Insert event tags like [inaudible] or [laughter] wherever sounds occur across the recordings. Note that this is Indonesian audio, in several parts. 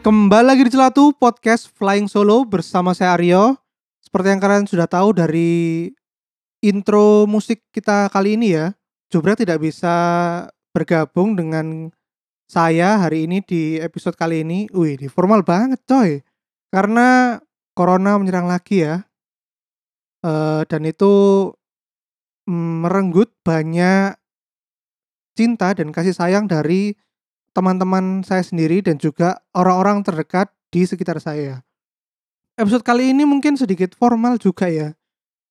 Kembali lagi di Celatu Podcast Flying Solo bersama saya Aryo. Seperti yang kalian sudah tahu dari intro musik kita kali ini ya, Jubra tidak bisa bergabung dengan saya hari ini di episode kali ini. Wih, di formal banget coy. Karena corona menyerang lagi ya. Eh, dan itu merenggut banyak cinta dan kasih sayang dari teman-teman saya sendiri dan juga orang-orang terdekat di sekitar saya. Episode kali ini mungkin sedikit formal juga ya.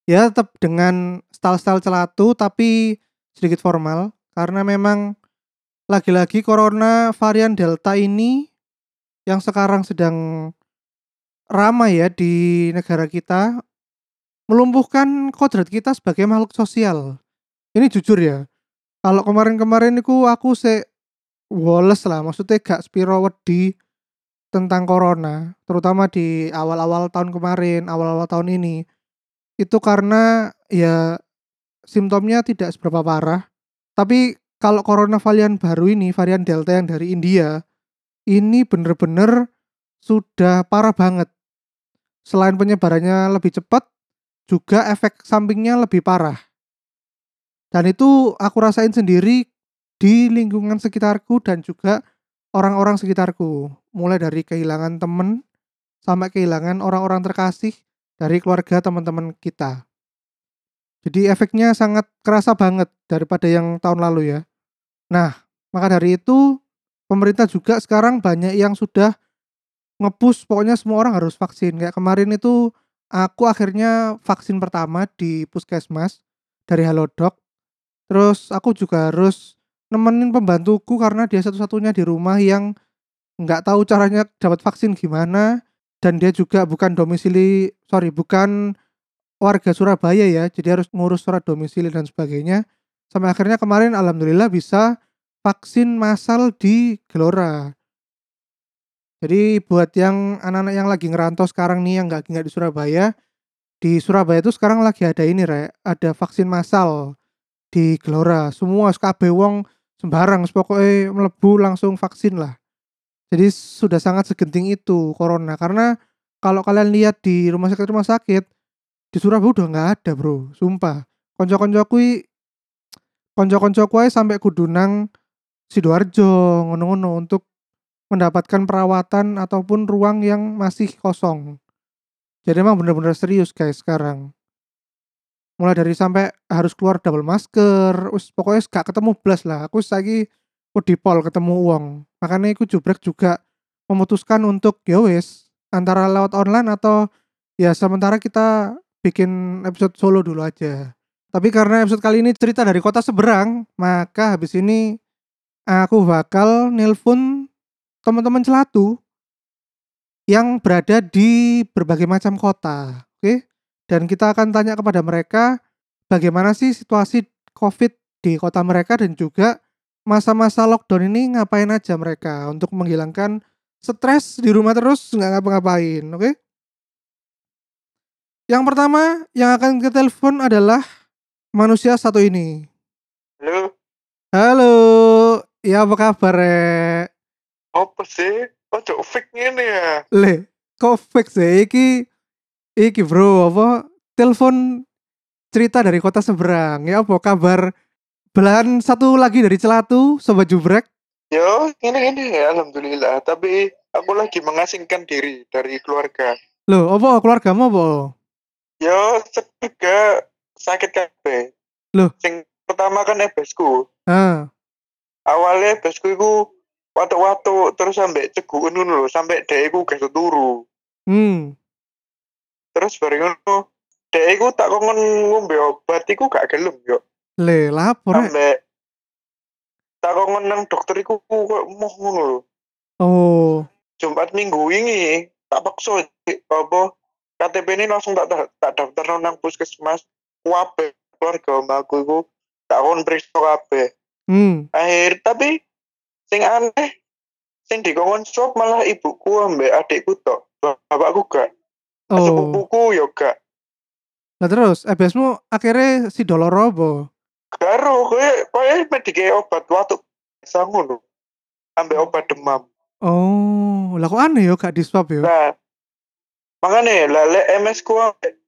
Ya tetap dengan style-style celatu tapi sedikit formal karena memang lagi-lagi corona varian Delta ini yang sekarang sedang ramai ya di negara kita melumpuhkan kodrat kita sebagai makhluk sosial. Ini jujur ya. Kalau kemarin-kemarin itu aku se woles lah, maksudnya gak spiro wedi tentang corona, terutama di awal-awal tahun kemarin, awal-awal tahun ini. Itu karena ya simptomnya tidak seberapa parah. Tapi kalau corona varian baru ini, varian Delta yang dari India, ini bener-bener sudah parah banget. Selain penyebarannya lebih cepat, juga efek sampingnya lebih parah. Dan itu aku rasain sendiri di lingkungan sekitarku dan juga orang-orang sekitarku. Mulai dari kehilangan temen sampai kehilangan orang-orang terkasih dari keluarga teman-teman kita. Jadi efeknya sangat kerasa banget daripada yang tahun lalu ya. Nah, maka dari itu pemerintah juga sekarang banyak yang sudah ngepush pokoknya semua orang harus vaksin. Kayak kemarin itu aku akhirnya vaksin pertama di puskesmas dari Halodoc. Terus aku juga harus nemenin pembantuku karena dia satu-satunya di rumah yang nggak tahu caranya dapat vaksin gimana dan dia juga bukan domisili sorry bukan warga Surabaya ya jadi harus ngurus surat domisili dan sebagainya. Sampai akhirnya kemarin alhamdulillah bisa vaksin massal di Gelora. Jadi buat yang anak-anak yang lagi ngerantau sekarang nih yang nggak nggak di Surabaya di Surabaya itu sekarang lagi ada ini re ada vaksin massal di Gelora. Semua SKB wong sembarang pokoknya melebu langsung vaksin lah. Jadi sudah sangat segenting itu corona karena kalau kalian lihat di rumah sakit rumah sakit di Surabaya udah nggak ada bro. Sumpah. Konco-konco kui konco-konco kui sampai kudunang sidoarjo ngono-ngono untuk mendapatkan perawatan ataupun ruang yang masih kosong. Jadi emang bener-bener serius guys sekarang mulai dari sampai harus keluar double masker us pokoknya gak ketemu blas lah. Aku lagi di pol ketemu uang makanya aku jubrek juga memutuskan untuk ya antara lewat online atau ya sementara kita bikin episode solo dulu aja. Tapi karena episode kali ini cerita dari kota seberang maka habis ini aku bakal nelpon teman-teman celatu yang berada di berbagai macam kota oke dan kita akan tanya kepada mereka bagaimana sih situasi COVID di kota mereka dan juga masa-masa lockdown ini ngapain aja mereka untuk menghilangkan stres di rumah terus nggak ngapa-ngapain, oke? Yang pertama yang akan kita telepon adalah manusia satu ini. Halo, Halo, ya apa kabar Rek? apa sih? Ojo fake ngene ya. Le, kok fake sih? Iki, iki bro, apa? Telepon cerita dari kota seberang. Ya apa kabar? Belahan satu lagi dari Celatu, Sobat Jubrek. Yo, ini ini ya, alhamdulillah. Tapi aku lagi mengasingkan diri dari keluarga. Loh, apa keluargamu apa? Yo, juga sakit kabeh. Loh? Sing pertama kan ebesku. Ah, Awalnya ebesku iku waktu-waktu terus sampai ngono lho, sampai dhek iku gak turu. hmm, Terus bareng ngono, dhek iku tak kongon ngombe obat iku gak gelem yo. le lapor. Sampai tak kongon nang dokter iku kok moh ngono lho. Oh, Jumat minggu ini tak paksa apa KTP ini langsung tak tak, tak daftar nang puskesmas kuabe keluarga omaku iku tak kon periksa kabeh Hmm. akhir tapi sing aneh sing dikongkon swab malah ibuku ambek adikku tok bapakku gak Oh. sepupuku yo gak Nah terus EBSmu akhirnya si doloro apa? karo kowe kowe medike obat waktu biasa ngono ambek obat demam Oh, lah kok aneh yo gak di swab yo. nah makanya lah lek MS ku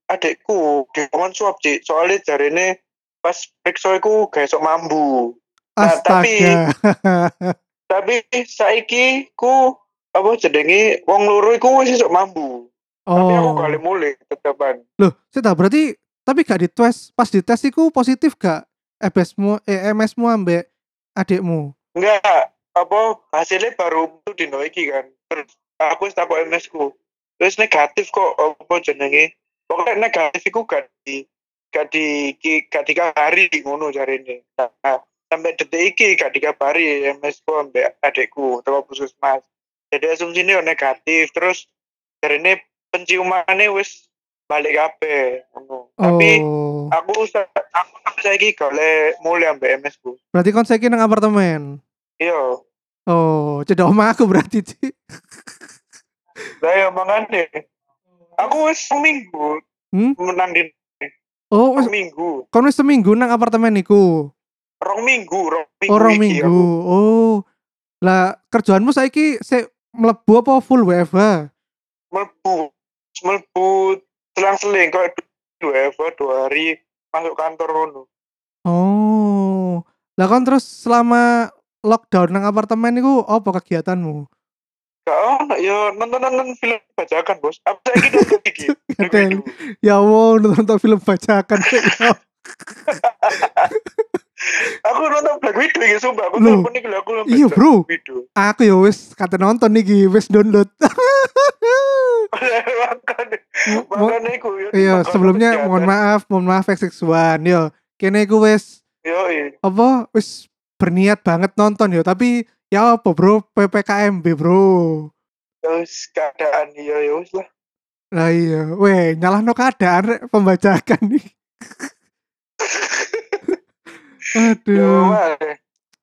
adikku dikongkon swab cik soalnya jarine pas periksa iku gak esok mambu Nah, tapi- Astaga. [laughs] tapi saiki ku apa jenenge wong loro iku wis mambu tapi aku oh. kali mulai tetepan Loh, saya berarti tapi gak dites pas dites iku positif gak? EBSmu eh, MS-mu ambek adikmu? enggak apa hasilnya baru itu dino iki kan. Terus aku wis takut MS ku terus negatif kok apa jenenge? Pokoknya negatif iku gak di gak di gak dikabari ngono jarine nah, sampai detik iki gak dikabari MS ku ambek adikku atau puskesmas jadi asumsinya yo negatif terus jarine penciumannya wis balik kabeh ngono tapi oh. aku sa- aku sampai saiki golek mulai ambek MS ku Berarti kon saiki nang apartemen. iya Oh, cedok omah aku berarti, Ci. lah ya mangane aku wis seminggu Hmm? menang di Oh, wis rong minggu kon wis seminggu nang apartemen iku. rong minggu rong minggu Orang iki minggu. aku. Oh. Lah kerjaanmu saiki sik mlebu apa full WFH? mlebu mlebu selang-seling kok dua dua, dua hari masuk kantor ngono Oh. Lah kon terus selama lockdown nang apartemen iku apa kegiatanmu? gak ono ya nonton nonton film bajakan bos apa saiki nonton [laughs] iki Ngetel. Ya Allah, nonton film bacakan. [laughs] aku nonton Black Widow ya sumpah aku Loh. telepon iki aku nonton Iya, Black Bro. Widow aku ya wis kate nonton iki, wis download. [laughs] makanya Mo- mo- makanya iku ya Iya, sebelumnya mohon maaf, mohon maaf X61. Yo, kene iku wis Yoi. apa wis berniat banget nonton yo, tapi ya apa, Bro? PPKMB, Bro. Terus keadaan iya ya wis lah Lah iya, weh, nyalahno keadaan rek pembajakan nih. [laughs] ya Aduh. wae.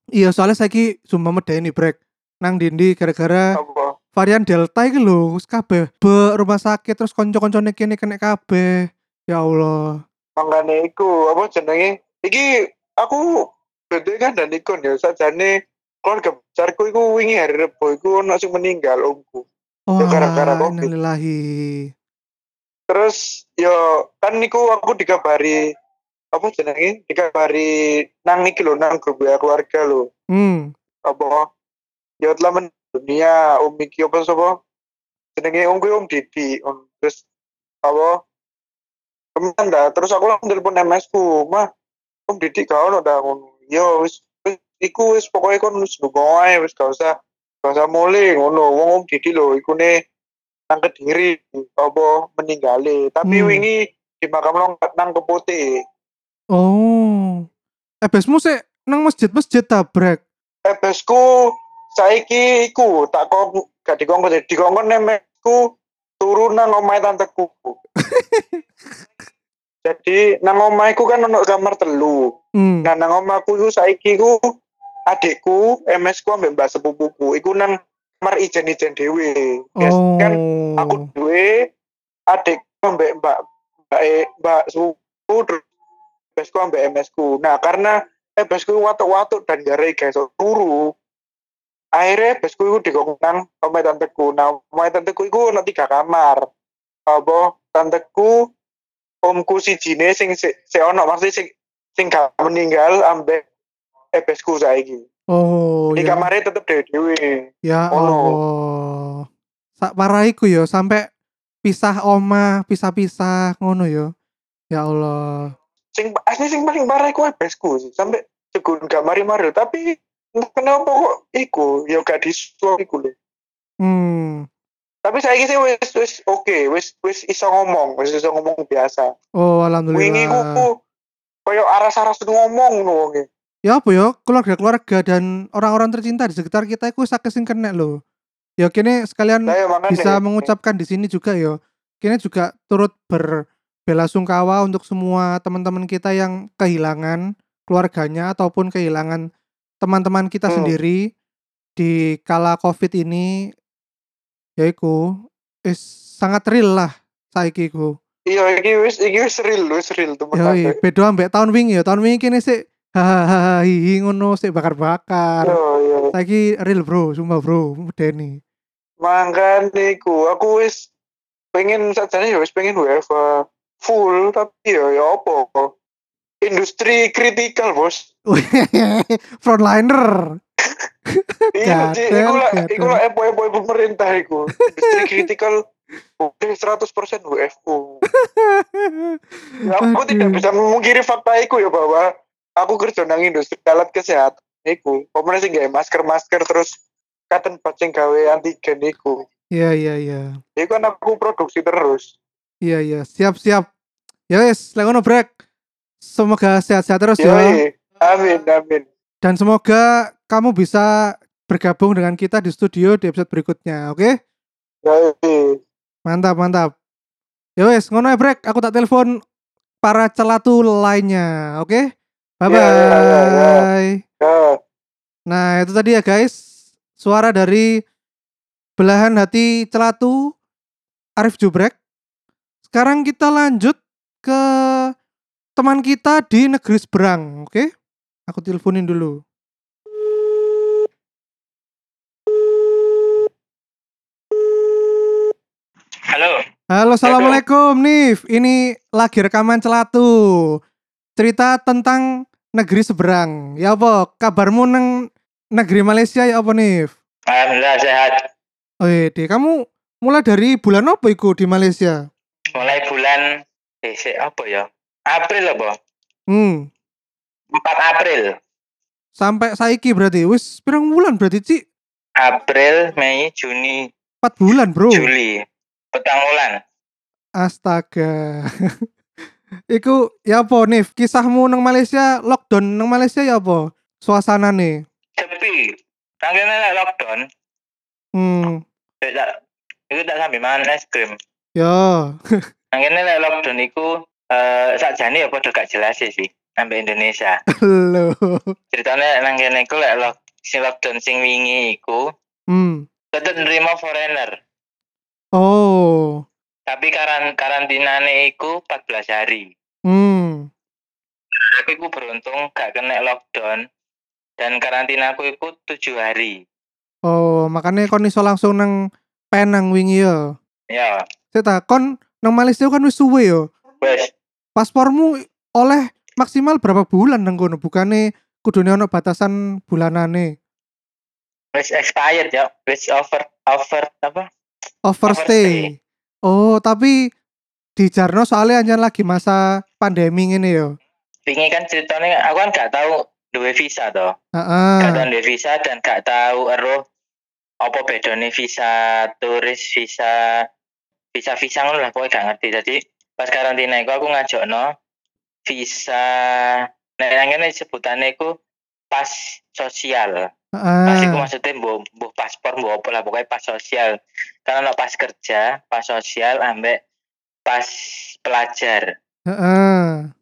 Iya, soalnya saiki sumpah medeni brek. Nang dindi gara-gara varian Delta iki lho, kabeh be rumah sakit terus kanca-kancane kene kena kabeh. Ya Allah. makanya iku apa jenenge iki aku beda kan dan ikon ya sajane keluarga besarku iku wingi hari Rebo iku ono sing meninggal omku Oh, Ya, gara-gara Covid. terus yo kan niku aku dikabari apa jenenge dikabari nang iki lho nang grup WA keluarga lho Hmm. apa ya telah meninggal dunia om iki apa sapa? Jenenge om kuwi om Didi. Om terus apa? Kemudian dah. Terus aku langsung telepon MS ku mah om Didi gak ono dah ngono. Yo wis wis iku wis pokoknya kon wis ndonga ae wis gak usah gak usah mulai ngono. Wong om Didi lho iku ne nang kediri apa meninggali. Tapi Hmm. wingi di makam longkat nang keputih Oh. Ebesmu sik nang masjid-masjid tabrek. Ebesku saiki iku tak kok gak dikongkon dikongkon nemekku turun [laughs] nang omahe tanteku. jadi nang omahku kan ono kamar telu. Hmm. Nah nang omahku iku saiki ku adikku, MS ku ambek mbak sepupuku iku nang kamar ijen-ijen dhewe. Yes, Oh. kan aku duwe adik ambek mbak mbak e- mbak sepupu terus MS ku ambek MS ku. Nah, karena MS ku watuk-watuk dan gare guys turu. Akhirnya MS ku iku dikongkon omahe tanteku. Nah, omahe tanteku iku ono tiga kamar. Apa tanteku omku si jine sing si, si ono maksudnya sing sing gak meninggal ambek MS ku saiki. Oh, Di ya. kamarnya tetep dewe-dewe. Ya Ono. Allah. Sak parah iku ya sampai pisah oma, pisah-pisah ngono ya. Ya Allah. sing asli sing paling parah iku ebesku sih sampai cegun gak mari-mari tapi kenapa kok iku ya gak disuap iku lho Hmm. tapi saya sih wis wis oke wis wis iso ngomong wis iso ngomong biasa Oh, wingi ku alhamdulillah. koyo aras-aras ngomong ngono wonge Ya apa ya? Keluarga-keluarga dan orang-orang tercinta di sekitar kita iku sakit sing kena loh. Ya kene sekalian lah ya bisa mengucapkan di sini juga ya. kini juga turut berbelasungkawa untuk semua teman-teman kita yang kehilangan keluarganya ataupun kehilangan teman-teman kita Hmm. sendiri di kala Covid ini yaiku is sangat real lah saiki ku. Iya, iki wis iki wis real, wis real Yoi, temenan. beda ambek tahun wingi ya. Tahun wingi kini sik hahaha ngono sik bakar-bakar. Saiki real bro, sumpah bro, medeni. Mangkane iku aku wis pengen sajane ya wis pengen WFA full tapi ya ya apa? Industri kritikal, Bos. [laughs] Frontliner. Iya, iku lah iku lah epo-epo pemerintah iku. Industri kritikal Oke, 100% WFO. Ya, aku tidak bisa memungkiri fakta itu ya bahwa aku kerja nang industri alat kesehatan iku. Pemerintah sih gak masker-masker terus katen pacing gawe antigen iku. Iya iya iya. Iku kan aku produksi terus. Iya iya, siap-siap. Ya wes, lek ngono brek. Semoga sehat-sehat terus ya. Amin, amin. Dan semoga kamu bisa bergabung dengan kita di studio di episode berikutnya, oke? Yoi. Mantap, mantap. Ya wes, ngono ya brek. Aku tak telepon para celatu lainnya, oke? Bye bye. Ya, ya, ya, ya. Ya. Nah, itu tadi ya guys, suara dari belahan hati celatu Arif Jubrek. Sekarang kita lanjut ke teman kita di negeri seberang, oke? Aku teleponin dulu. Halo, Halo, assalamualaikum, Nif. Ini lagi rekaman celatu. Cerita tentang negeri seberang. Ya apa? Kabarmu neng negeri Malaysia ya apa, Nif? alhamdulillah sehat. Oh iya, Dek. kamu mulai dari bulan apa iku di Malaysia? Mulai bulan eh apa ya? April apa? Hmm, 4 April. sampai saiki berarti wis pirang bulan berarti, Ci? April, Mei, Juni, 4 bulan, Bro. Juli. Petang bulan. Astaga. [laughs] iku ya apa, Nif? Kisahmu nang Malaysia, lockdown nang Malaysia ya apa? Suasana nih. Sepi. Tanggane lek lockdown, Hmm, Dek, tak iku tak mangan es krim. ya. [laughs] Tanggane lek lockdown iku eh sakjane ya padha gak jelas sih sampai Indonesia. [laughs] Halo. Ceritanya nang kene iku lek lock, sing lockdown sing wingi iku Hmm. tetep nerima foreigner. Oh. Tapi karan karantinane iku 14 hari. Hmm. Aku iku beruntung gak kena lockdown dan karantina aku iku tujuh hari. Oh, makanya kon iso langsung nang Penang wingi ya. Ya, Saya kon nang Malaysia kan wis suwe yo. wes Paspormu oleh maksimal berapa bulan nang kono? Bukane kudune ono batasan bulanane. wes expired ya, wes over over apa? Overstay. Oh, tapi di Jarno soalnya hanya lagi masa pandemi ini yo. Wingi kan ceritanya aku kan gak tahu duwe visa toh. Heeh. Gak tahu duwe visa dan gak tahu eroh apa bedanya visa turis, visa visa visa ngono lah pokoknya gak ngerti. Jadi pas karantina iku aku ngajokno visa nek nang kene sebutane iku pas sosial. Pas iku Heeh. maksudnya mbuh mbuh paspor mbuh apa lah pokoknya pas sosial. Karena ono pas kerja, pas sosial ambek pas pelajar. Heeh.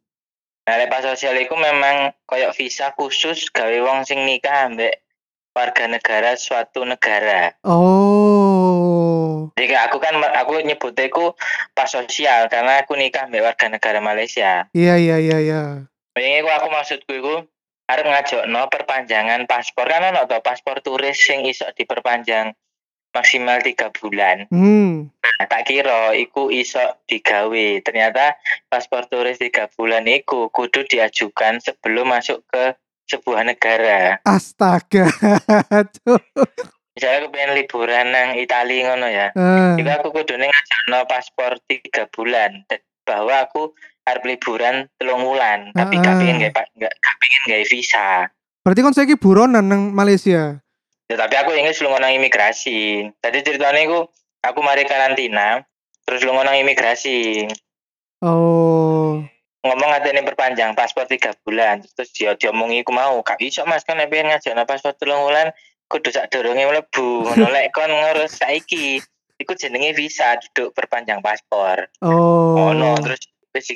Nah, lek pas sosial iku memang koyok visa khusus gawe wong sing nikah ambek warga negara suatu negara. Oh. Jadi aku kan aku nyebutnya iku pas sosial karena aku nikah ambek warga negara Malaysia. Iya iya iya iya. Ini aku aku maksudku iku arep ngajokno perpanjangan paspor kan ono to paspor turis sing iso diperpanjang maksimal tiga bulan. Hmm. Nah, tak kira iku iso digawe. Ternyata paspor turis tiga bulan iku kudu diajukan sebelum masuk ke sebuah negara. Astaga. [laughs] Misalnya aku pengen liburan nang Itali ngono ya. Eh. Iku aku kudu ngajakno paspor tiga bulan. Bahwa aku arep liburan telung wulan, tapi gak Ah. pengen gawe pa- gak, gak pengen gawe visa. Berarti kon saiki buronan nang Malaysia. Ya, tapi aku ingin lu nang imigrasi. Tadi ceritanya aku aku mari karantina, terus lu nang imigrasi. Oh. ngomong ada ini perpanjang paspor tiga bulan terus dia diomongi aku mau gak bisa mas kan pengen ngajak paspor telung bulan kudu sak dorongnya mlebu ngono [laughs] lek kon ngurus saiki iku jenenge visa duduk perpanjang paspor. Oh. Ngono terus wis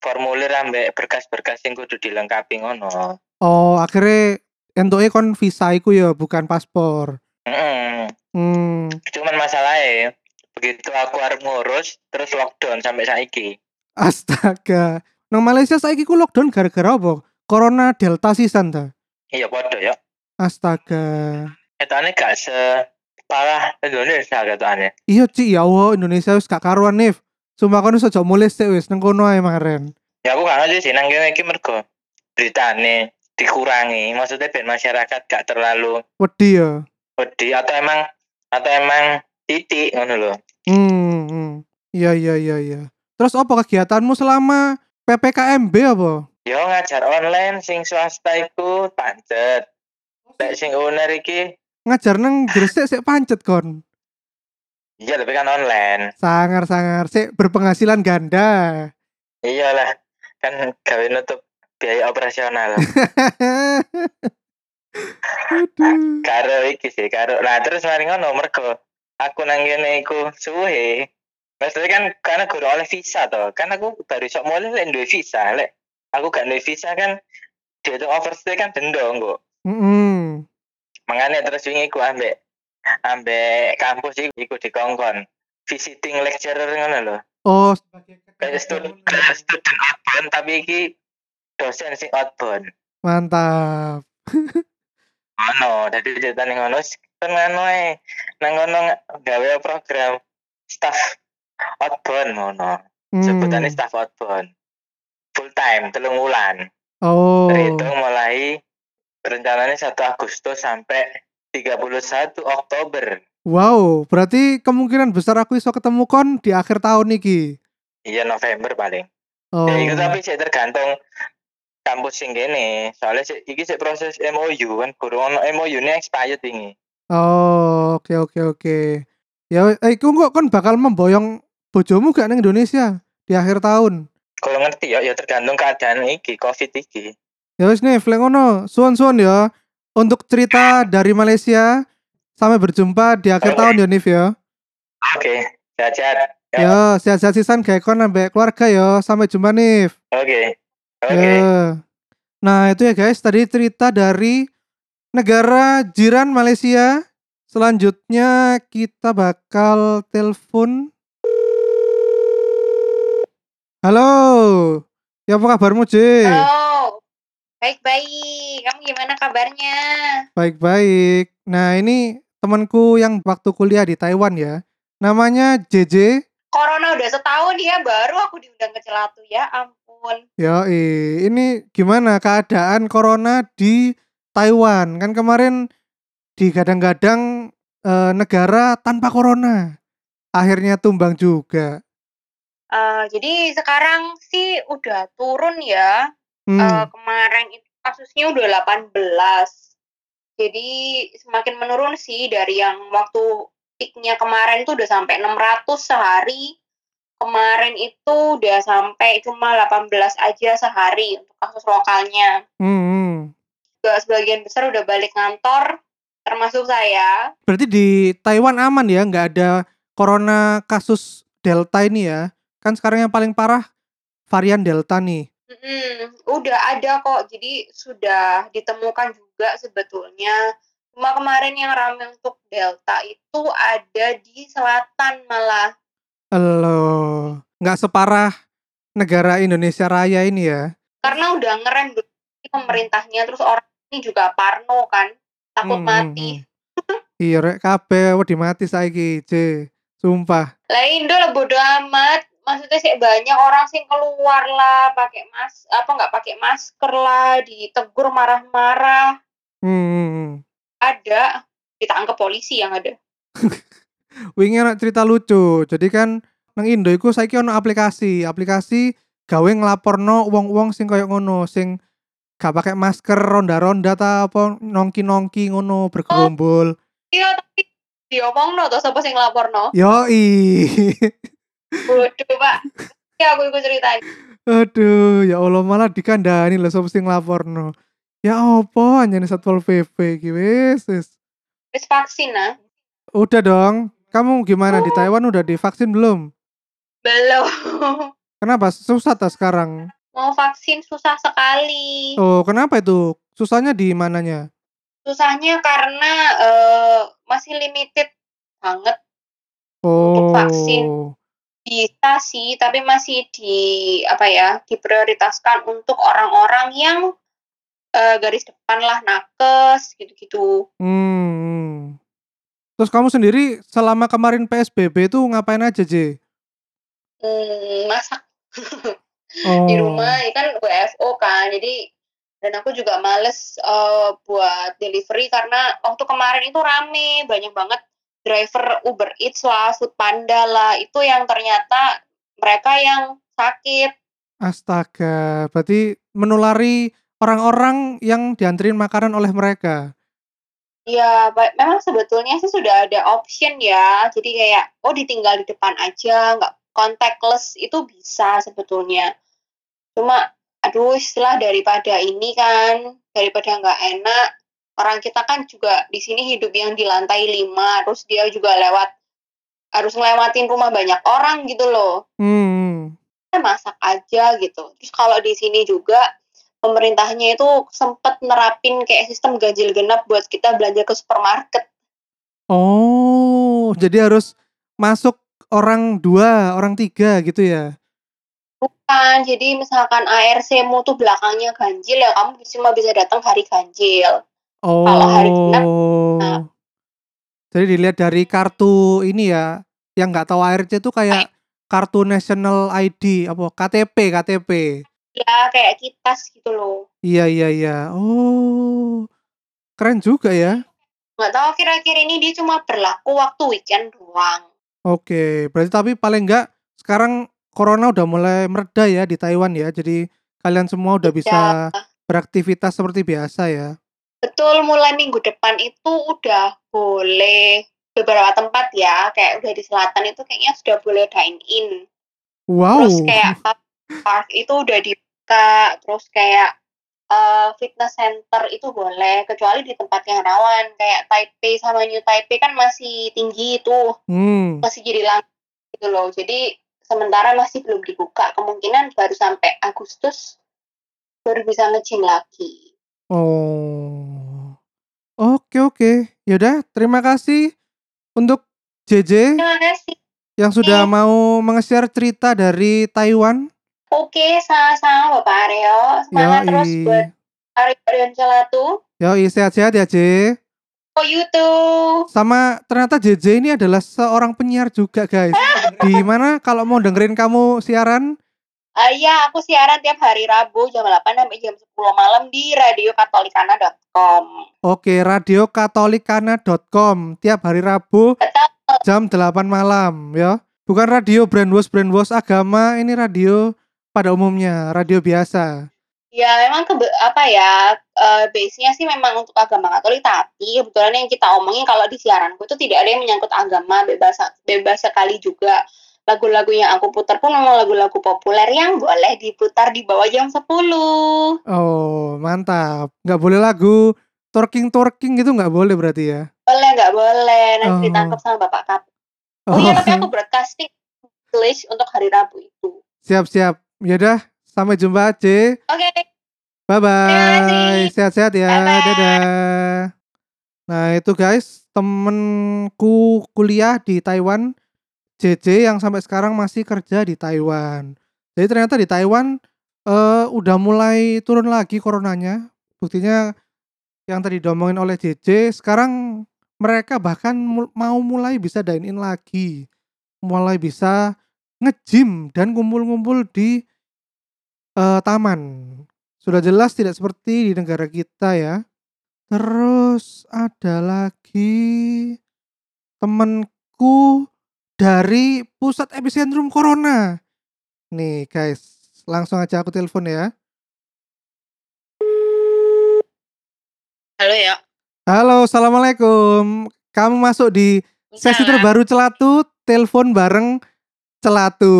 formulir ambek berkas-berkas sing kudu dilengkapi ngono. Oh, akhirnya entuke kon visa iku ya bukan paspor. Heeh. Hmm. Cuman masalahnya begitu aku arep ngurus terus lockdown sampai saiki. Astaga. Nang Malaysia saiki ku lockdown gara-gara apa? Corona Delta sisan ta. Iya podo ya. Astaga. Etane gak separah Indonesia katanya. Iya Ci, ya Allah Indonesia wis gak karuan Nif. Sumpah wis aja mulai sik wis nang kono ae maren. Ya aku gak ngerti sih nang kene iki mergo beritane dikurangi. Maksudnya ben masyarakat gak terlalu Wedi ya. wedi atau emang atau emang titik ngono lho. Hmm, hmm. Iya iya iya iya. Terus apa kegiatanmu selama PPKMB apa? Yo ngajar online sing swasta iku pancet. Lek sing owner iki Ngajar nang Gresik sik pancet kon. iya tapi kan online. Sangar-sangar sik berpenghasilan ganda. Iyalah kan gawe nutup biaya operasional. [laughs] Karo iki sih karo nah terus mari ngono mergo aku nang kene iku suwe Maksudnya kan karena guru oleh visa toh kan aku baru sok mulai lek duwe visa lek aku gak duwe visa kan dia tuh overstay kan denda kok Mm-mm. Makanya terus wingi ku ambek ambek kampus iku iku dikongkon visiting lecturer ngono lho. Oh, kayak student [laughs] student outbound tapi iki dosen sing outbound. Mantap. [laughs] ngono dadi ceritane ngono kan ngono ae. Nang ngono gawe program staff outbound ngono. Hmm. sebutannya staff outbound. Full time telung wulan. Oh. terhitung mulai rencananya 1 Agustus sampai 31 Oktober Wow, berarti kemungkinan besar aku iso ketemu kon di akhir tahun iki. iya November paling Oh. ya itu tapi sih tergantung kampus sing kene soalnya sih iki sih proses MOU kan kurang ono MOU ini expired ini Oh, oke oke oke. Ya, wes, eh, iku kok kon bakal memboyong bojomu gak nang Indonesia di akhir tahun? kalau ngerti ya ya tergantung keadaan iki covid iki Ya wes nih, fleng ngono, suon-suon ya. Untuk cerita dari Malaysia, sampai berjumpa di akhir Oke. tahun ya Nif ya. oke sehat-sehat Ya. Ya, sehat-sehat sisan kayak kon sampai keluarga ya. Sampai jumpa Nif. oke oke Ya. Nah, itu ya guys, tadi cerita dari negara jiran Malaysia. Selanjutnya kita bakal telepon. Halo. Ya apa kabarmu, J? Halo. Baik-baik. Kamu gimana kabarnya? Baik-baik. Nah, ini temanku yang waktu kuliah di Taiwan ya. Namanya JJ. Corona udah setahun ya, baru aku diundang ke Celatu ya. Ampun. Ya, ini gimana keadaan corona di Taiwan? Kan kemarin digadang-gadang eh, negara tanpa corona. Akhirnya tumbang juga. Eh, jadi sekarang sih udah turun ya. Hmm. Eh, kemarin itu kasusnya udah 18. Jadi semakin menurun sih dari yang waktu peaknya kemarin itu udah sampai 600 sehari. Kemarin itu udah sampai cuma 18 aja sehari untuk kasus lokalnya. Hmm, hmm. Juga sebagian besar udah balik kantor, termasuk saya. Berarti di Taiwan aman ya, nggak ada corona kasus Delta ini ya? Kan sekarang yang paling parah varian Delta nih. Mm-mm, udah ada kok, jadi sudah ditemukan juga sebetulnya. Cuma kemarin yang ramai untuk Delta itu ada di selatan malah. Elo, nggak separah negara Indonesia Raya ini ya? Karena udah ngerem dulu pemerintahnya, terus orang ini juga parno kan, takut Hmm, mati. hmm, hmm. Iya rek kabeh wedi mati saiki, C. Sumpah. Lah Indo lah bodo amat. Maksudnya sih banyak orang sih keluar lah pakai mas apa nggak pakai masker lah, ditegur marah-marah. Hmm, hmm, hmm. Ada ditangkap polisi yang ada. [laughs] Wingi cerita lucu. Jadi kan nang Indo iku saiki ono aplikasi, aplikasi gawe nglaporno wong-wong sing koyo ngono, sing gak pakai masker ronda-ronda ta apa nongki-nongki ngono bergerombol. Iya tapi diomong no, terus apa sing lapor no? Yoi. [laughs] Bodoh pak. Ya aku ikut ceritain. Aduh, ya Allah malah dikandani lah sapa sing laporno. Ya apa anjane Satpol PP iki wis. wis. Wis vaksin nah. Udah dong. Kamu gimana di Taiwan udah divaksin belum? Belum. Kenapa susah tas sekarang? Mau vaksin susah sekali. Oh, kenapa itu? Susahnya di mananya? Susahnya karena eh, masih limited banget Oh. vaksin. Bisa sih, tapi masih di apa ya, diprioritaskan untuk orang-orang yang eh, garis depan lah, nakes gitu-gitu. Hmm. Terus kamu sendiri selama kemarin PSBB itu ngapain aja, J? Hmm, masak [laughs] Oh. di rumah ya kan WFO kan, jadi dan aku juga males eh, buat delivery karena waktu kemarin itu rame, banyak banget driver Uber Eats lah, Food Panda lah, itu yang ternyata mereka yang sakit. Astaga, berarti menulari orang-orang yang dianterin makanan oleh mereka. Ya, memang sebetulnya sih sudah ada option ya. Jadi kayak, oh ditinggal di depan aja, nggak contactless itu bisa sebetulnya. Cuma, aduh istilah daripada ini kan, daripada nggak enak, orang kita kan juga di sini hidup yang di lantai lima, terus dia juga lewat, harus ngelewatin rumah banyak orang gitu loh. Hmm. Masak aja gitu. Terus kalau di sini juga, pemerintahnya itu sempat nerapin kayak sistem ganjil genap buat kita belanja ke supermarket. Oh, jadi harus masuk orang dua, orang tiga gitu ya? Bukan, jadi misalkan ARC-mu tuh belakangnya ganjil ya kamu cuma bisa datang hari ganjil. Oh. hari genap, nah. Jadi dilihat dari kartu ini ya, yang nggak tahu ARC itu kayak kartu National ID apa KTP KTP. Ya kayak kitas gitu loh. Iya iya iya. Oh, keren juga ya. Nggak tahu kira-kira ini dia cuma berlaku waktu weekend doang. Oke, berarti tapi paling enggak sekarang corona udah mulai mereda ya di Taiwan ya. Jadi kalian semua udah bisa beraktivitas seperti biasa ya. Betul, mulai minggu depan itu udah boleh beberapa tempat ya, kayak udah di selatan itu kayaknya sudah boleh dine in. Wow. Terus kayak park itu udah dibuka, terus kayak eh, fitness center itu boleh, kecuali di tempat yang rawan kayak Taipei sama New Taipei kan masih tinggi itu, Hmm. masih jadi langit gitu loh. Jadi sementara masih belum dibuka, kemungkinan baru sampai Agustus baru bisa nge-gym lagi. Oh. Oke oke. Yaudah, terima kasih untuk JJ Terima kasih. yang sudah mau menge-share cerita dari Taiwan. Oke, sama-sama Bapak Aryo. Semangat terus buat Aryo dan Celatu. Yoi, sehat-sehat ya, J. Oh, YouTube. Sama ternyata JJ ini adalah seorang penyiar juga, guys. [laughs] Di mana kalau mau dengerin kamu siaran, Ah iya, aku siaran tiap hari Rabu jam 8 sampai jam 10 malam di radiokatolikana.com. oke, radiokatolikana.com tiap hari Rabu Betul. jam 8 malam, ya. Bukan radio brandwas brandwas agama, ini radio pada umumnya, radio biasa. Ya, memang ke apa ya, eh, base-nya sih memang untuk agama Katolik, tapi kebetulan yang kita omongin kalau di siaranku itu tidak ada yang menyangkut agama, bebas bebas sekali juga. Lagu-lagu yang aku putar pun memang lagu-lagu populer yang boleh diputar di bawah jam 10. Oh, mantap. Nggak boleh lagu twerking-twerking gitu nggak boleh berarti ya? Boleh nggak boleh, nanti Oh. ditangkap sama Bapak Kap. Oh iya, tapi aku broadcasting English untuk hari Rabu itu. Siap-siap. Yaudah, sampai jumpa, C. Oke, Bye-bye. kasih. Sehat-sehat ya. Bye-bye. Dadah. Nah, itu guys, temenku kuliah di Taiwan, JJ yang sampai sekarang masih kerja di Taiwan. Jadi ternyata di Taiwan eh udah mulai turun lagi coronanya. Buktinya yang tadi diomongin oleh JJ, sekarang mereka bahkan mau mulai bisa dine in lagi. Mulai bisa nge-gym dan kumpul-kumpul di eh, taman. Sudah jelas tidak seperti di negara kita ya. Terus ada lagi temenku dari pusat epicentrum corona. Nih guys, langsung aja aku telepon ya. halo ya. Halo, assalamualaikum. Kamu masuk di sesi terbaru Celatu, telepon bareng Celatu.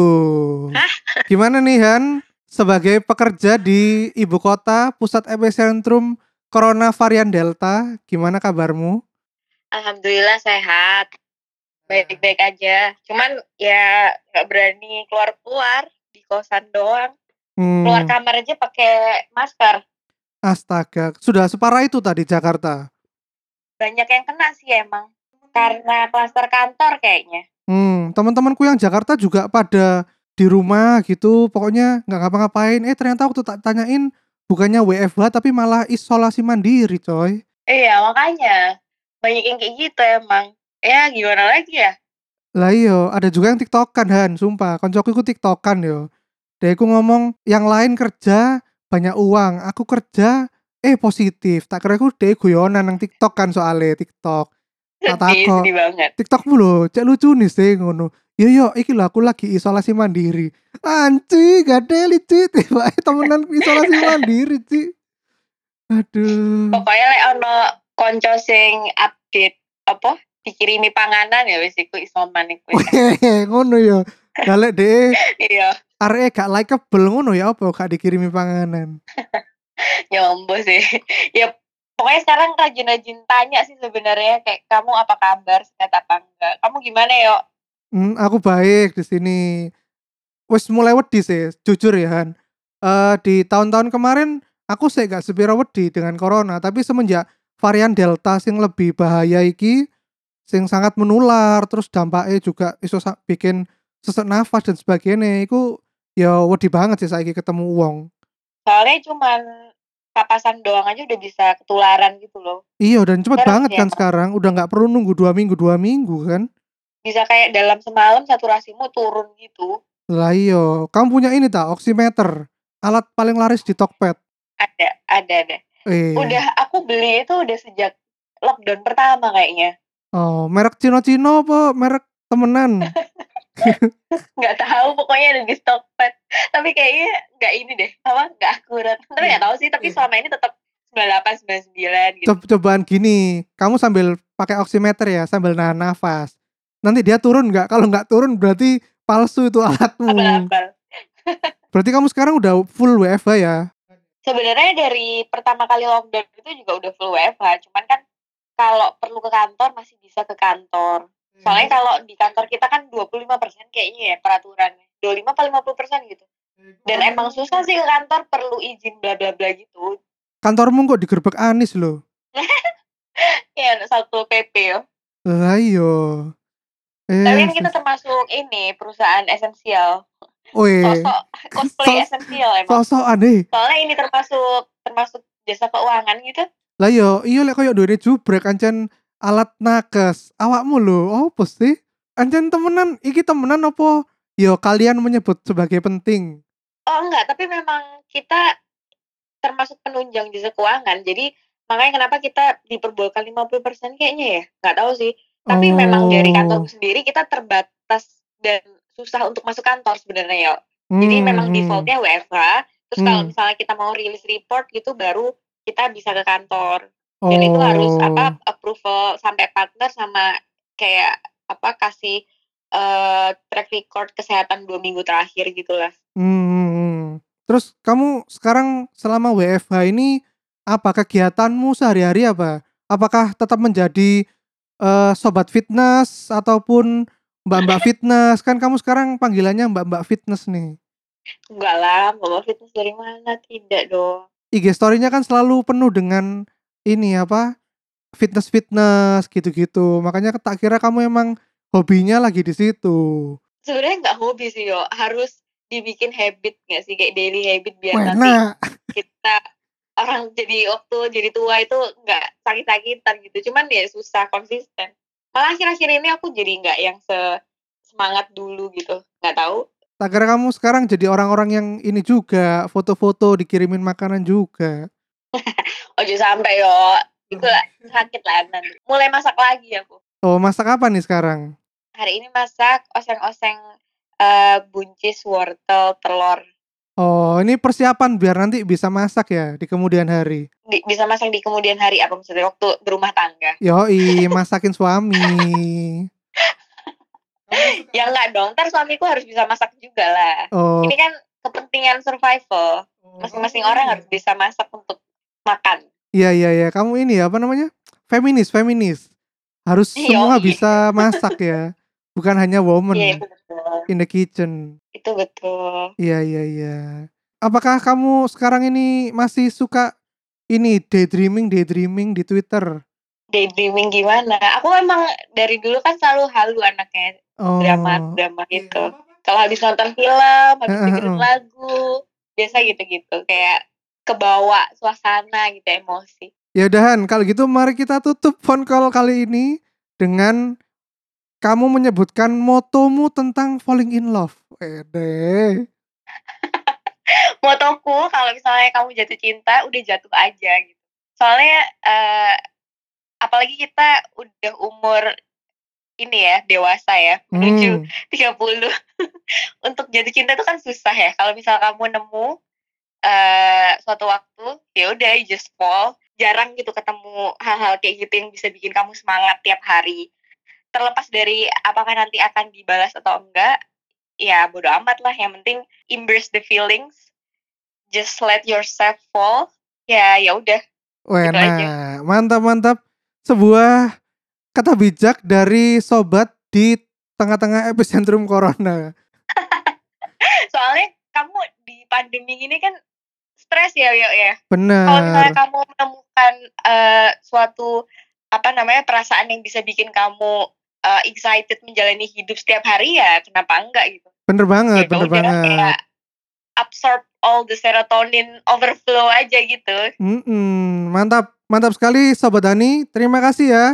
Gimana nih Han? Sebagai pekerja di ibu kota, pusat epicentrum corona varian Delta, gimana kabarmu? Alhamdulillah sehat. Baik-baik aja. Cuman ya nggak berani keluar-keluar di kosan doang. Hmm, Keluar kamar aja pakai masker. astaga, sudah separah itu tadi Jakarta. Banyak yang kena sih emang. Karena klaster kantor kayaknya. Hmm, teman-temanku yang Jakarta juga pada di rumah gitu, pokoknya nggak ngapa-ngapain. Eh ternyata waktu tak tanyain bukannya WFH tapi malah isolasi mandiri, coy. Iya makanya banyak yang kayak gitu emang. Ya gimana lagi ya? Lah iya, ada juga yang tiktokan Han, sumpah. Koncoku iku tiktokan yo. Dia iku ngomong yang lain kerja banyak uang, aku kerja eh positif. Tak kira iku dia guyonan nang TikTok kan soalnya TikTok. Tak banget. TikTokmu lho, cek lucu nih sih ngono. Yo yo, iki lho aku lagi isolasi mandiri. Anci, gak ada Ci. Tiba temenan isolasi mandiri, Ci. Aduh. Pokoknya lek ono konco sing update apa dikirimi panganan ya wis iku isoman iku. [laughs] Ngono yo. Dalek deh Iya, arek gak likeable ngono ya apa gak dikirimi panganan. [laughs] nyombo sih. ya pokoknya sekarang rajin-rajin tanya sih sebenarnya kayak kamu apa kabar sehat apa enggak. Kamu gimana yo? Hmm, aku baik di sini. Wes mulai wedi sih, jujur ya Han. Eh di tahun-tahun kemarin aku sih gak sepiro wedi dengan corona, tapi semenjak varian Delta sing lebih bahaya iki sing sangat menular terus dampaknya juga iso bikin sesak nafas dan sebagainya iku ya wedi banget sih saiki ketemu uang. Soalnya cuman papasan doang aja udah bisa ketularan gitu loh. Iya dan cepet Terus banget ya. kan sekarang udah nggak perlu nunggu dua minggu dua minggu kan. Bisa kayak dalam semalam saturasimu turun gitu. Lah iya, kamu punya ini tak oximeter, alat paling laris di Tokped. Ada, ada, ada. Eh. Udah aku beli itu udah sejak lockdown pertama kayaknya. Oh, merek Cino-Cino apa merek temenan? [laughs] nggak tahu pokoknya ada di Stockped tapi kayaknya nggak ini deh apa nggak akurat tapi nggak tahu sih tapi selama ini tetap 98 99 gitu Coba cobaan gini, kamu sambil pakai oximeter ya, sambil nahan nafas. Nanti dia turun nggak? Kalau nggak turun berarti palsu itu alatmu. abal-abal [laughs] Berarti kamu sekarang udah full WFH ya? sebenarnya dari pertama kali lockdown itu juga udah full WFH cuman kan kalau perlu ke kantor masih bisa ke kantor. Soalnya kalau di kantor kita kan 25% kayaknya ya peraturannya. 25 atau 50% gitu. Dan emang susah sih ke kantor perlu izin bla bla bla gitu. Kantormu kok digerebek Anis loh. [laughs] ya satu PP ya Lah iya. Eh, tapi kan kita termasuk ini perusahaan esensial. Weh, sosok cosplay Sos- esensial emang. sosok aneh. soalnya ini termasuk termasuk jasa keuangan gitu Lah yo, iya lek koyo duwe jubrek ancen alat nakes. Awakmu lho, apa sih? Ancen temenan, iki temenan apa? Yo kalian menyebut sebagai penting. oh enggak tapi memang kita termasuk penunjang jasa keuangan jadi makanya kenapa kita diperbolehkan 50% kayaknya ya nggak tahu sih tapi memang dari Oh. kantorku sendiri kita terbatas dan susah untuk masuk kantor sebenarnya ya jadi Hmm, memang hmm. defaultnya WFH terus kalau Hmm. misalnya kita mau rilis report gitu baru kita bisa ke kantor dan itu harus Oh. apa approval sampai partner sama kayak apa kasih eh track record kesehatan dua minggu terakhir gitulah Hmm, hmm, hmm. Terus kamu sekarang selama WFH ini apa kegiatanmu sehari-hari apa? Apakah tetap menjadi eh, sobat fitness ataupun mbak-mbak [laughs] fitness? Kan kamu sekarang panggilannya mbak-mbak fitness nih. enggak lah bawa fitness dari mana tidak dong IG story-nya kan selalu penuh dengan ini apa? Fitness-fitness gitu-gitu. Makanya tak kira kamu emang hobinya lagi di situ. sebenarnya nggak hobi sih yo harus dibikin habit nggak sih kayak daily habit biar nanti Wena. kita orang jadi waktu jadi tua itu nggak sakit-sakitan gitu cuman ya susah konsisten malah akhir-akhir ini aku jadi nggak yang se semangat dulu gitu nggak tahu Tak kira kamu sekarang jadi orang-orang yang ini juga, foto-foto dikirimin makanan juga. [laughs] ojo sampai yo itu lah, sakit lah nanti mulai masak lagi aku Oh, masak apa nih sekarang? hari ini masak oseng-oseng eh, buncis wortel telur Oh, ini persiapan biar nanti bisa masak ya di kemudian hari. Di- bisa masak di kemudian hari apa maksudnya waktu berumah tangga Yoi, [laughs] masakin suami. Ya enggak dong ntar suamiku harus bisa masak juga lah Oh, ini kan kepentingan survival masing-masing orang harus bisa masak untuk makan iya iya iya. Kamu ini ya, apa namanya? Feminis, feminis. harus Iya, semua iya. bisa masak ya. Bukan hanya woman Iya, itu betul. in the kitchen. Itu betul. Iya iya iya. Apakah kamu sekarang ini masih suka ini daydreaming daydreaming di Twitter? Daydreaming gimana? Aku emang dari dulu kan selalu halu anaknya Oh. drama-drama gitu. Kalau habis nonton film, habis Heeh, dengerin heeh. lagu, biasa gitu-gitu. Kayak kebawa suasana gitu, emosi. Ya udahan, kalau gitu mari kita tutup phone call kali ini dengan kamu menyebutkan motomu tentang falling in love. Ede. [laughs] Motoku kalau misalnya kamu jatuh cinta, udah jatuh aja gitu. Soalnya eh, apalagi kita udah umur ini ya, dewasa ya, menuju Hmm. 30 [laughs] untuk jatuh cinta itu kan susah ya. Kalau misal kamu nemu eh suatu waktu ya udah just fall. Jarang gitu ketemu hal-hal kayak gitu yang bisa bikin kamu semangat tiap hari. Terlepas dari apakah nanti akan dibalas atau enggak ya bodo amat lah. Yang penting embrace the feelings. Just let yourself fall. Ya ya udah. Wah, Gitu mantap mantap. Sebuah kata bijak dari sobat di tengah-tengah epicentrum corona. [laughs] soalnya kamu di pandemi ini kan stres ya ya ya Benar. kalau misalnya kamu menemukan eh, suatu apa namanya perasaan yang bisa bikin kamu eh, excited menjalani hidup setiap hari ya kenapa enggak gitu Bener banget, Ya bener banget. kayak absorb all the serotonin overflow aja gitu Mm-mm, mantap, mantap sekali Sobat Dani. Terima kasih ya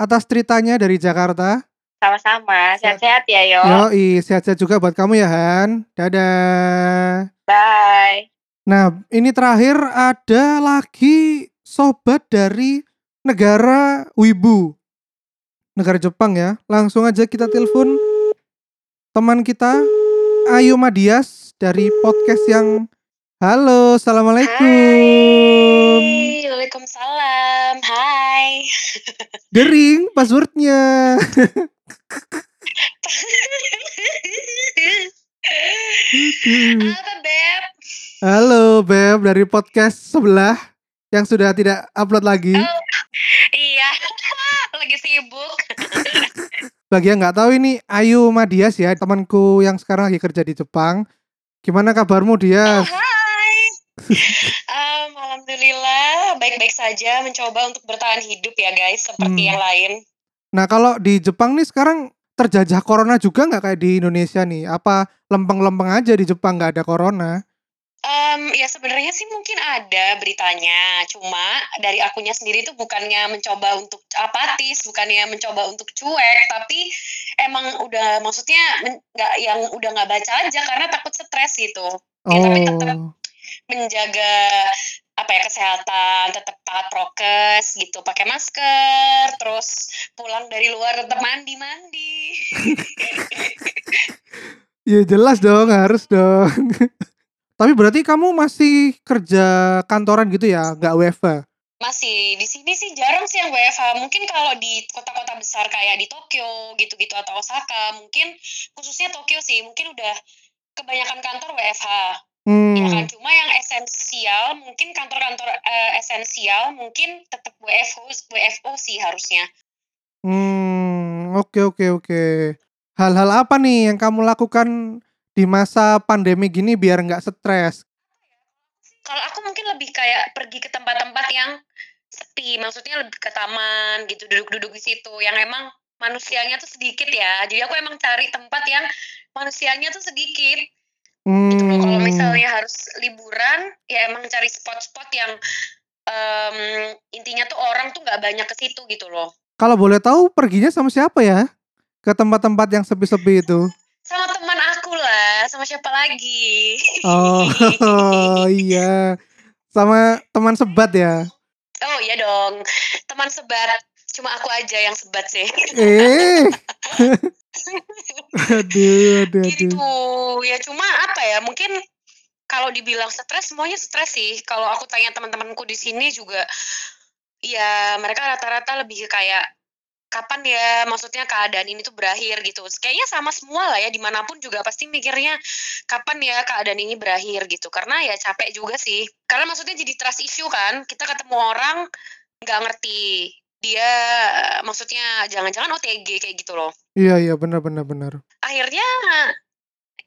atas ceritanya dari Jakarta. sama-sama sehat-sehat ya yo Yoi, sehat-sehat juga buat kamu ya Han. Dadah. bye Nah, ini terakhir ada lagi sobat dari negara Wibu. Negara Jepang ya. Langsung aja kita telepon teman kita Ayu Madias dari podcast yang Halo, Assalamualaikum. Hai, Waalaikumsalam. Hai. Gering passwordnya. Aduh. [laughs] Apa, Beb? Halo Beb dari podcast sebelah yang sudah tidak upload lagi. Iya, [laughs] lagi sibuk. [laughs] Bagi yang nggak tahu ini Ayu Madias ya temanku yang sekarang lagi kerja di Jepang. Gimana kabarmu Oh, dia? hai. Em, Alhamdulillah, baik-baik saja mencoba untuk bertahan hidup ya guys, seperti Hmm. yang lain. Nah kalau di Jepang nih sekarang terjajah corona juga nggak kayak di Indonesia nih? Apa lempeng-lempeng aja di Jepang nggak ada corona? Em, ya sebenarnya sih mungkin ada beritanya, cuma dari akunya sendiri tuh bukannya mencoba untuk apatis, bukannya mencoba untuk cuek, tapi emang udah maksudnya nggak yang udah nggak baca aja karena takut stres gitu. Ya, tapi tetap Oh, menjaga apa ya kesehatan, tetap taat prokes gitu, pakai masker, terus pulang dari luar tetap mandi-mandi. [laughs] ya jelas dong harus dong. [laughs] Tapi berarti kamu masih kerja kantoran gitu ya, nggak WFH? Masih di sini sih jarang sih yang WFH. Mungkin kalau di kota-kota besar kayak di Tokyo gitu-gitu atau Osaka, mungkin khususnya Tokyo sih, mungkin udah kebanyakan kantor WFH. Ya kan, Hmm. cuma yang esensial, mungkin kantor-kantor eh, esensial mungkin tetap WFO WFO sih harusnya. Hmm, oke oke oke. Hal-hal apa nih yang kamu lakukan di masa pandemi gini biar nggak stres? Kalau aku mungkin lebih kayak pergi ke tempat-tempat yang sepi, maksudnya lebih ke taman gitu, duduk-duduk di situ yang emang manusianya tuh sedikit ya. Jadi aku emang cari tempat yang manusianya tuh sedikit gitu loh. Kalau Hmm, misalnya harus liburan, ya emang cari spot-spot yang em, intinya tuh orang tuh nggak banyak ke situ gitu loh. kalau boleh tahu perginya sama siapa ya? Ke tempat-tempat yang sepi-sepi itu. Sama teman aku lah, sama siapa lagi? Oh, [laughs] iya. Sama teman sebat ya. Oh iya dong, teman sebat. Cuma aku aja yang sebat sih. Eh. [laughs] aduh, aduh, aduh. gitu ya cuma apa ya mungkin kalau dibilang stres semuanya stres sih. Kalau aku tanya teman-temanku di sini juga ya mereka rata-rata lebih kayak kapan ya? Maksudnya keadaan ini tuh berakhir gitu. Kayaknya sama semua lah ya di mana pun juga pasti mikirnya kapan ya keadaan ini berakhir? gitu. Karena ya capek juga sih. Karena maksudnya jadi trust issue kan kita ketemu orang nggak ngerti dia maksudnya jangan-jangan OTG kayak gitu loh Iya iya benar benar benar. akhirnya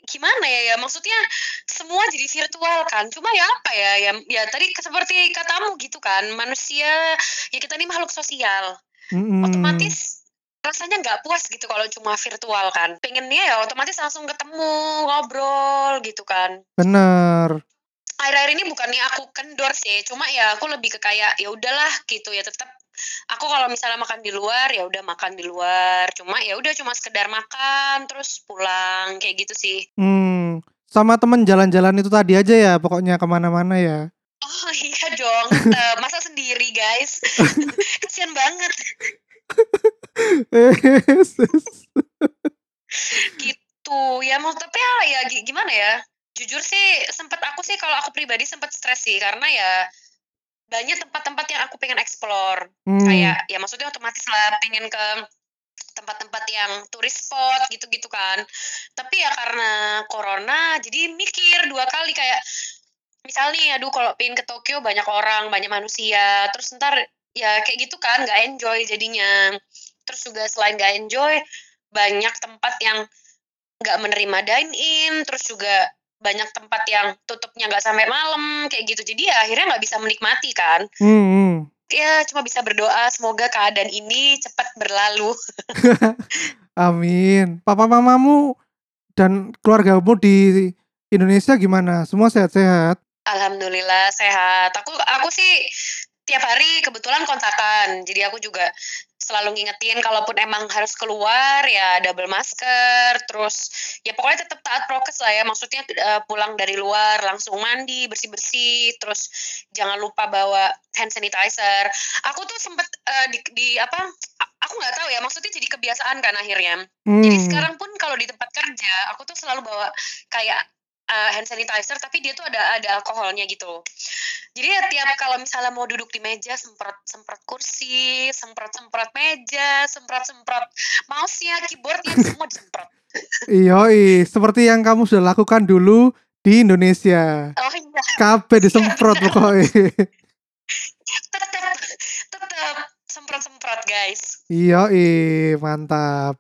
gimana ya ya maksudnya semua jadi virtual kan cuma ya apa ya ya ya tadi seperti katamu gitu kan manusia ya kita ini makhluk sosial Mm-mm. otomatis rasanya nggak puas gitu kalau cuma virtual kan pengennya ya otomatis langsung ketemu ngobrol gitu kan Benar. akhir-akhir ini bukannya aku kendor sih cuma ya aku lebih ke kayak ya udahlah gitu ya tetap aku kalau misalnya makan di luar ya udah makan di luar cuma ya udah cuma sekedar makan terus pulang kayak gitu sih Hmm. Sama temen jalan-jalan itu tadi aja ya pokoknya ke mana-mana ya. oh [laughs] iya dong tetep. masa sendiri guys [laughs] kasian banget gitu ya mau tapi ya, ya gi- gimana ya jujur sih sempet aku sih kalau aku pribadi sempet stres sih karena ya banyak tempat-tempat yang aku pengen explore. Hmm. kayak ya maksudnya otomatis lah pengen ke tempat-tempat yang turis spot gitu-gitu kan. Tapi ya karena corona jadi mikir dua kali kayak misal nih aduh kalau pengen ke Tokyo banyak orang banyak manusia. Terus ntar ya kayak gitu kan nggak enjoy jadinya. Terus juga selain nggak enjoy banyak tempat yang nggak menerima dine in terus juga banyak tempat yang tutupnya nggak sampai malam kayak gitu jadi ya akhirnya nggak bisa menikmati kan Hmm, hmm. ya cuma bisa berdoa semoga keadaan ini cepat berlalu. [laughs] Amin. Papa mamamu dan keluargamu di Indonesia gimana? Semua sehat-sehat? Alhamdulillah sehat. Aku aku sih tiap hari kebetulan kontakan. Jadi aku juga selalu ngingetin kalaupun emang harus keluar ya double masker terus ya pokoknya tetap taat prokes lah ya. Maksudnya eh, pulang dari luar langsung mandi bersih bersih terus jangan lupa bawa hand sanitizer. Aku tuh sempet eh, di, di apa aku nggak tahu ya maksudnya jadi kebiasaan kan akhirnya. Jadi Hmm. sekarang pun kalau di tempat kerja, aku tuh selalu bawa kayak uh, hand sanitizer, tapi dia tuh ada ada alkoholnya gitu. Jadi ya tiap kalau misalnya mau duduk di meja, semprot semprot kursi, semprot semprot meja, semprot semprot mouse-nya, keyboardnya [laughs] semua disemprot. Yoi, seperti yang kamu sudah lakukan dulu di Indonesia. Oh iya, Kabeh disemprot pokoknya. tetap tetap semprot semprot guys. Yoi, mantap.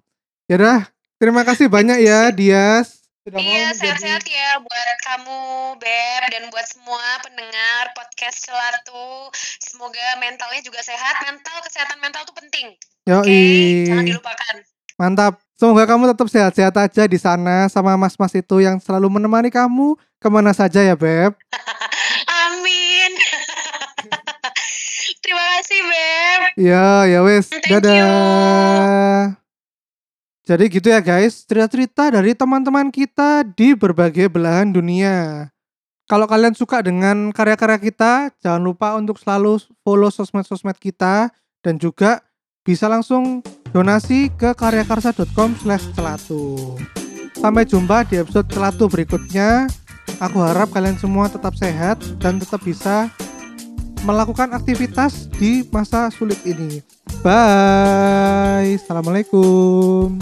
Yaudah, terima kasih banyak ya Dias. Sudah mau Iya, menjadi- sehat-sehat ya buat kamu, Beb, dan buat semua pendengar podcast Celatu. Semoga mentalnya juga sehat. Mental, kesehatan mental tuh penting. Oke, Yoi. jangan dilupakan. Mantap. Semoga kamu tetap sehat-sehat aja di sana sama mas-mas itu yang selalu menemani kamu ke mana saja ya Beb. [laughs] Amin. [laughs] Terima kasih, Beb. Ya, ya wes. Thank you. Jadi gitu ya guys, cerita-cerita dari teman-teman kita di berbagai belahan dunia. Kalau kalian suka dengan karya-karya kita, jangan lupa untuk selalu follow sosmed-sosmed kita dan juga bisa langsung donasi ke karyakarsa.com celatu. Sampai jumpa di episode celatu berikutnya. Aku harap kalian semua tetap sehat dan tetap bisa melakukan aktivitas di masa sulit ini. Bye. Assalamualaikum.